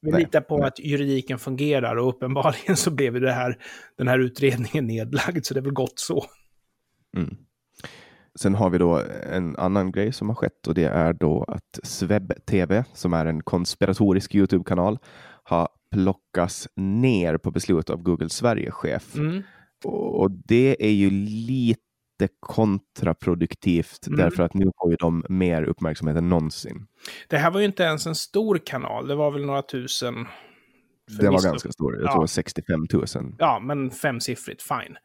Vi Nej, litar på nej. att juridiken fungerar och uppenbarligen så blev det här, den här utredningen nedlagd, så det är väl gott så. Mm. Sen har vi då en annan grej som har skett och det är då att Sveb TV, som är en konspiratorisk Youtube-kanal, har plockats ner på beslut av Google Sverige-chef. Mm. Och det är ju lite kontraproduktivt Mm. därför att nu får ju de mer uppmärksamhet än någonsin. Det här var ju inte ens en stor kanal, det var väl några tusen. Det var ganska stor, jag Ja. tror 65 000. Ja, men femsiffrigt, fine.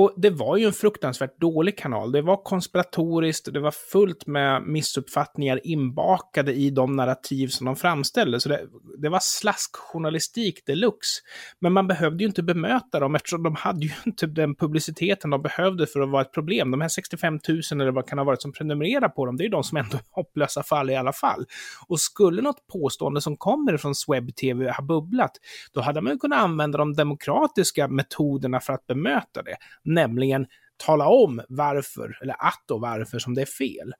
Och det var ju en fruktansvärt dålig kanal. Det var konspiratoriskt, det var fullt med missuppfattningar inbakade i de narrativ som de framställde. Så det, det var slaskjournalistik deluxe. Men man behövde ju inte bemöta dem eftersom de hade ju inte den publiciteten de behövde för att vara ett problem. De här 65 000 eller vad kan ha varit som prenumererar på dem, det är ju de som ändå är hopplösa fall i alla fall. Och skulle något påstående som kommer från Sweb TV ha bubblat, då hade man ju kunnat använda de demokratiska metoderna för att bemöta det. Nämligen tala om varför, eller att och varför som det är fel.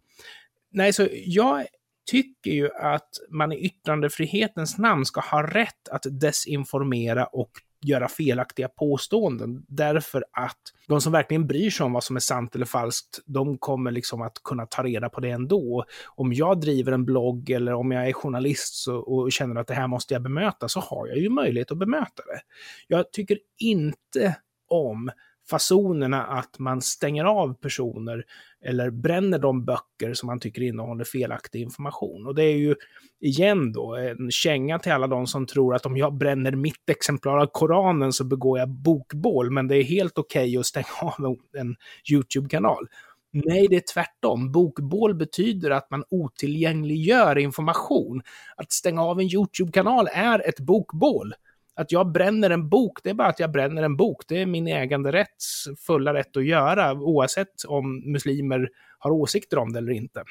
Nej, så jag tycker ju att man i yttrandefrihetens namn ska ha rätt att desinformera och göra felaktiga påståenden. Därför att de som verkligen bryr sig om vad som är sant eller falskt, de kommer liksom att kunna ta reda på det ändå. Om jag driver en blogg eller om jag är journalist så, och känner att det här måste jag bemöta, så har jag ju möjlighet att bemöta det. Jag tycker inte om fasonerna att man stänger av personer eller bränner de böcker som man tycker innehåller felaktig information. Och det är ju igen då en känga till alla de som tror att om jag bränner mitt exemplar av Koranen så begår jag bokbål, men det är helt okej att stänga av en, en YouTube-kanal. Nej, det är tvärtom. Bokbål betyder att man otillgängliggör information. Att stänga av en YouTube-kanal är ett bokbål. Att jag bränner en bok, det är bara att jag bränner en bok. Det är min äganderätts fulla rätt att göra, oavsett om muslimer har åsikter om det eller inte.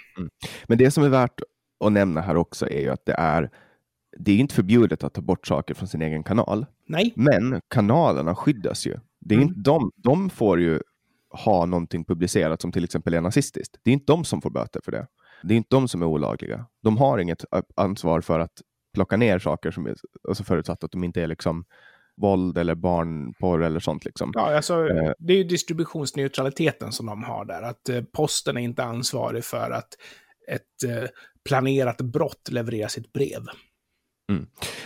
Men det som är värt att nämna här också är ju att det är det är inte förbjudet att ta bort saker från sin egen kanal, Nej, men kanalerna skyddas ju. Det är Mm. inte de, de får ju ha någonting publicerat som till exempel är nazistiskt. Det är inte de som får böter för det. Det är inte de som är olagliga. De har inget ansvar för att plocka ner saker som är, alltså förutsatt att de inte är liksom våld eller barnporr eller sånt liksom. Ja, alltså, Eh. det är ju distributionsneutraliteten som de har där. Att eh, posten är inte ansvarig för att ett eh, planerat brott levererar sitt brev.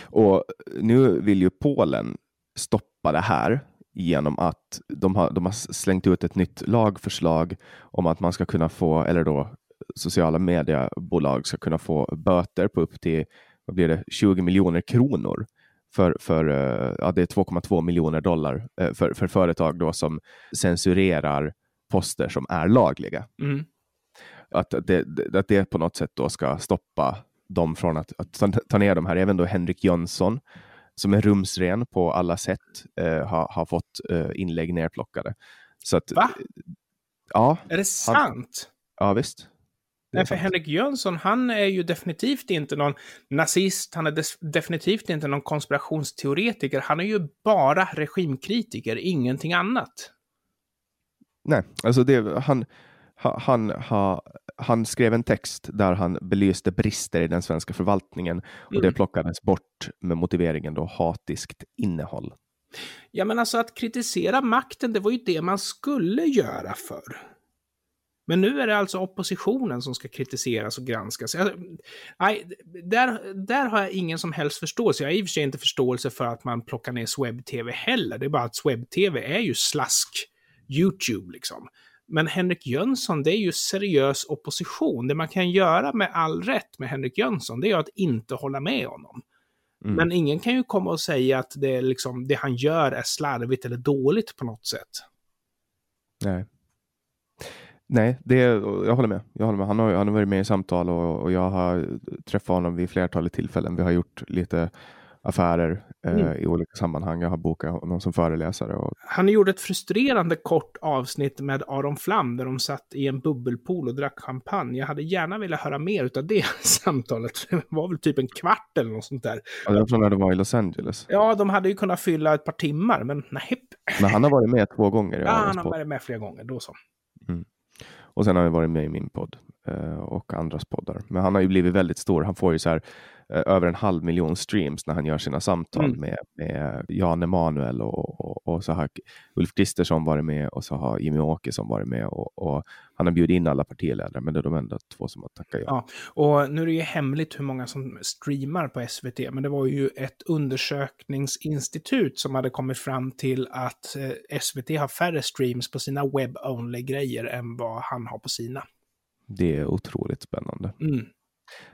Och nu vill ju Polen stoppa det här genom att de har, de har slängt ut ett nytt lagförslag om att man ska kunna få, eller då sociala mediebolag ska kunna få böter på upp till vad blir det, 20 miljoner kronor för, för eh, ja, det är 2,2 miljoner dollar eh, för, för företag då som censurerar poster som är lagliga. Mm. Att det, att det på något sätt då ska stoppa dem från att, att ta- ner de här. Även då Henrik Jönsson som är rumsren på alla sätt eh, har, har fått eh, inlägg nerplockade. Så att, Va? Ja, Är det sant? ja visst. Det Nej, för. Henrik Jönsson, han är ju definitivt inte någon nazist, han är definitivt inte någon konspirationsteoretiker, han är ju bara regimkritiker, ingenting annat. Nej, alltså det, han, ha- han, ha, han skrev en text där han belyste brister i den svenska förvaltningen och det Mm. plockades bort med motiveringen då hatiskt innehåll. Ja, men alltså att kritisera makten, det var ju det man skulle göra förr. Men nu är det alltså oppositionen som ska kritiseras och granskas. Jag, nej, där, där har jag ingen som helst förståelse. Jag har i och för sig inte förståelse för att man plockar ner Swebb-TV heller. Det är bara att Swebb-TV är ju slask YouTube liksom. Men Henrik Jönsson, det är ju seriös opposition. Det man kan göra med all rätt med Henrik Jönsson, det är att inte hålla med honom. Mm. Men ingen kan ju komma och säga att det, liksom, det han gör är slarvigt eller dåligt på något sätt. Nej. Nej, det, jag håller med. Jag håller med. Han, har, han har varit med i samtal och, och jag har träffat honom vid flertalet tillfällen. Vi har gjort lite affärer eh, Mm. i olika sammanhang. Jag har bokat honom som föreläsare. Och, Han gjorde ett frustrerande kort avsnitt med Aron Flam där de satt i en bubbelpool och drack champagne. Jag hade gärna velat höra mer av det samtalet. Det var väl typ en kvart eller något sånt där. och det var från när det var i Los Angeles. Ja, de hade ju kunnat fylla ett par timmar, men nej. Men han har varit med två gånger Ja, han har varit med flera gånger, då så. Och sen har han varit med i min podd eh, och andras poddar. Men han har ju blivit väldigt stor. Han får ju så här över en halv miljon streams när han gör sina samtal Mm. med, med Jan Emanuel och, och, och så har Ulf Kristersson varit med och så har Jimmy Åkesson varit med och, och han har bjudit in alla partiledare, men det är de enda två som har tackat ja. Ja, och nu är det ju hemligt hur många som streamar på SVT, men det var ju ett undersökningsinstitut som hade kommit fram till att eh, SVT har färre streams på sina web-only-grejer än vad han har på sina. Det är otroligt spännande. Mm.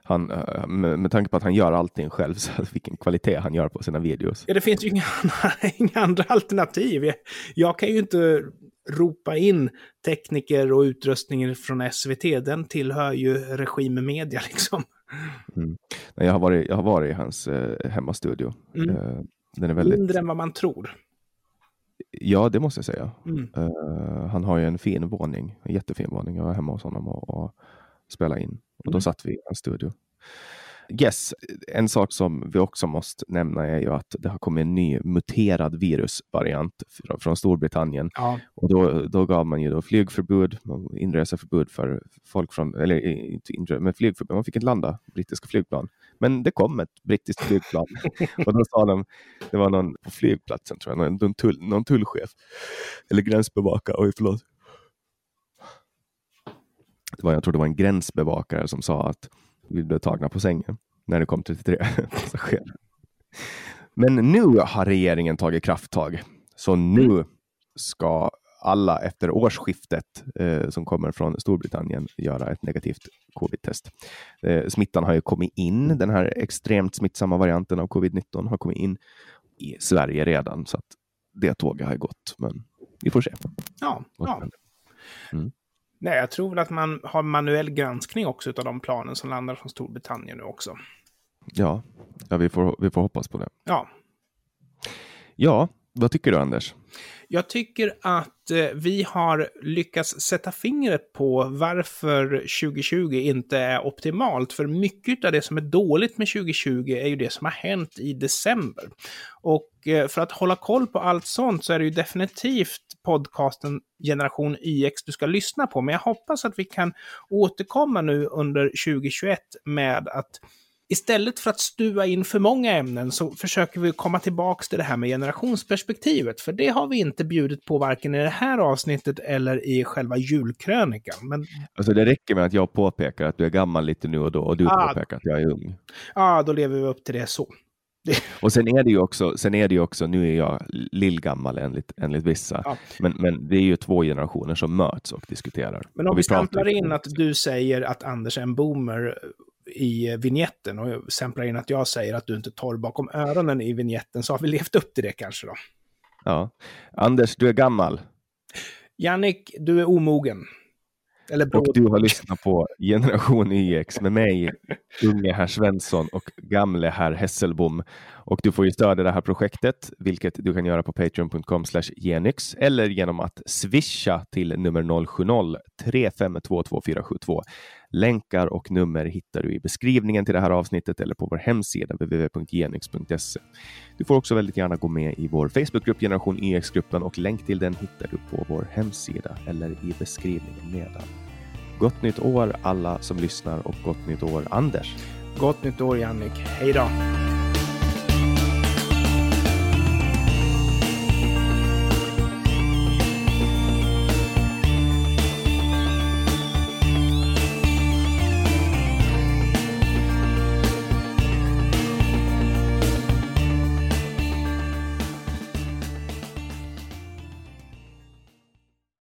Han, eh, med, tanke på att han gör allting själv, så vilken kvalitet han gör på sina videos. Ja, det finns ju inga andra, inga andra alternativ. Jag, jag kan ju inte ropa in tekniker och utrustningen från SVT. Den tillhör ju regimmedia liksom. Nej, Jag har varit, jag har varit i hans eh, hemmastudio. Mm. Eh, den är väldigt, Mindre än vad man tror. ja det måste jag säga. Mm. Eh, han har ju en fin våning, en jättefin våning. Jag var hemma hos honom och, och spelade in. Och då Mm. satt vi i en studio. Yes, en sak som vi också måste nämna är ju att det har kommit en ny muterad virusvariant från, Storbritannien. Ja, Och då, då gav man ju då flygförbud, inreseförbud för folk från, eller inte inre, men flygförbud, man fick inte landa brittiska flygplan. Men det kom ett brittiskt flygplan och då sa de, det var någon på flygplatsen tror jag, någon, tull, någon tullchef eller gränsbevakare, oj förlåt. Det var, jag tror det var en gränsbevakare som sa att vi blev tagna på sängen när det kom 33 passagerare. Men nu har regeringen tagit krafttag. Så nu ska alla efter årsskiftet eh, som kommer från Storbritannien göra ett negativt covid-test. Eh, smittan har ju kommit in, den här extremt smittsamma varianten av covid-19 har kommit in i Sverige redan, så att det tåget har gått. Men vi får se. ja, ja. Mm. Nej, jag tror väl att man har manuell granskning också av de planen som landar från Storbritannien nu också. Ja, ja vi, får, vi får hoppas på det. Ja, Ja, vad tycker du Anders? Jag tycker att eh, vi har lyckats sätta fingret på varför 2020 inte är optimalt. För mycket av det som är dåligt med 2020 är ju det som har hänt i december. Och eh, för att hålla koll på allt sånt så är det ju definitivt podcasten Generation YX du ska lyssna på. Men jag hoppas att vi kan återkomma nu under 2021 med att istället för att stua in för många ämnen så försöker vi komma tillbaka till det här med generationsperspektivet. För det har vi inte bjudit på varken i det här avsnittet eller i själva julkrönikan. Men... Alltså det räcker med att jag påpekar att du är gammal lite nu och då och du ah, påpekar att jag är ung. Ja, då lever vi upp till det så. Och sen är det ju också, sen är det ju också, nu är jag lillgammal enligt, enligt vissa, ja. men, men det är ju två generationer som möts och diskuterar. Men om och vi, vi stämplar in att du säger att Anders är en boomer i vignetten och stämplar in att jag säger att du inte torr bakom öronen i vignetten så har vi levt upp till det kanske då. Ja. Anders, du är gammal. Jannik, du är omogen. Eller och du har lyssnat på Generation YX med mig, unge herr Svensson och gamle herr Hesselbom. Och du får ju stödja det här projektet, vilket du kan göra på patreon.com genyx eller genom att swisha till nummer 070-3522472. Länkar och nummer hittar du i beskrivningen till det här avsnittet eller på vår hemsida www.genyx.se. Du får också väldigt gärna gå med i vår Facebookgrupp Generation e YX-gruppen och länk till den hittar du på vår hemsida eller i beskrivningen nedan. Gott nytt år alla som lyssnar och gott nytt år Anders. Gott nytt år Jannik. Hej då!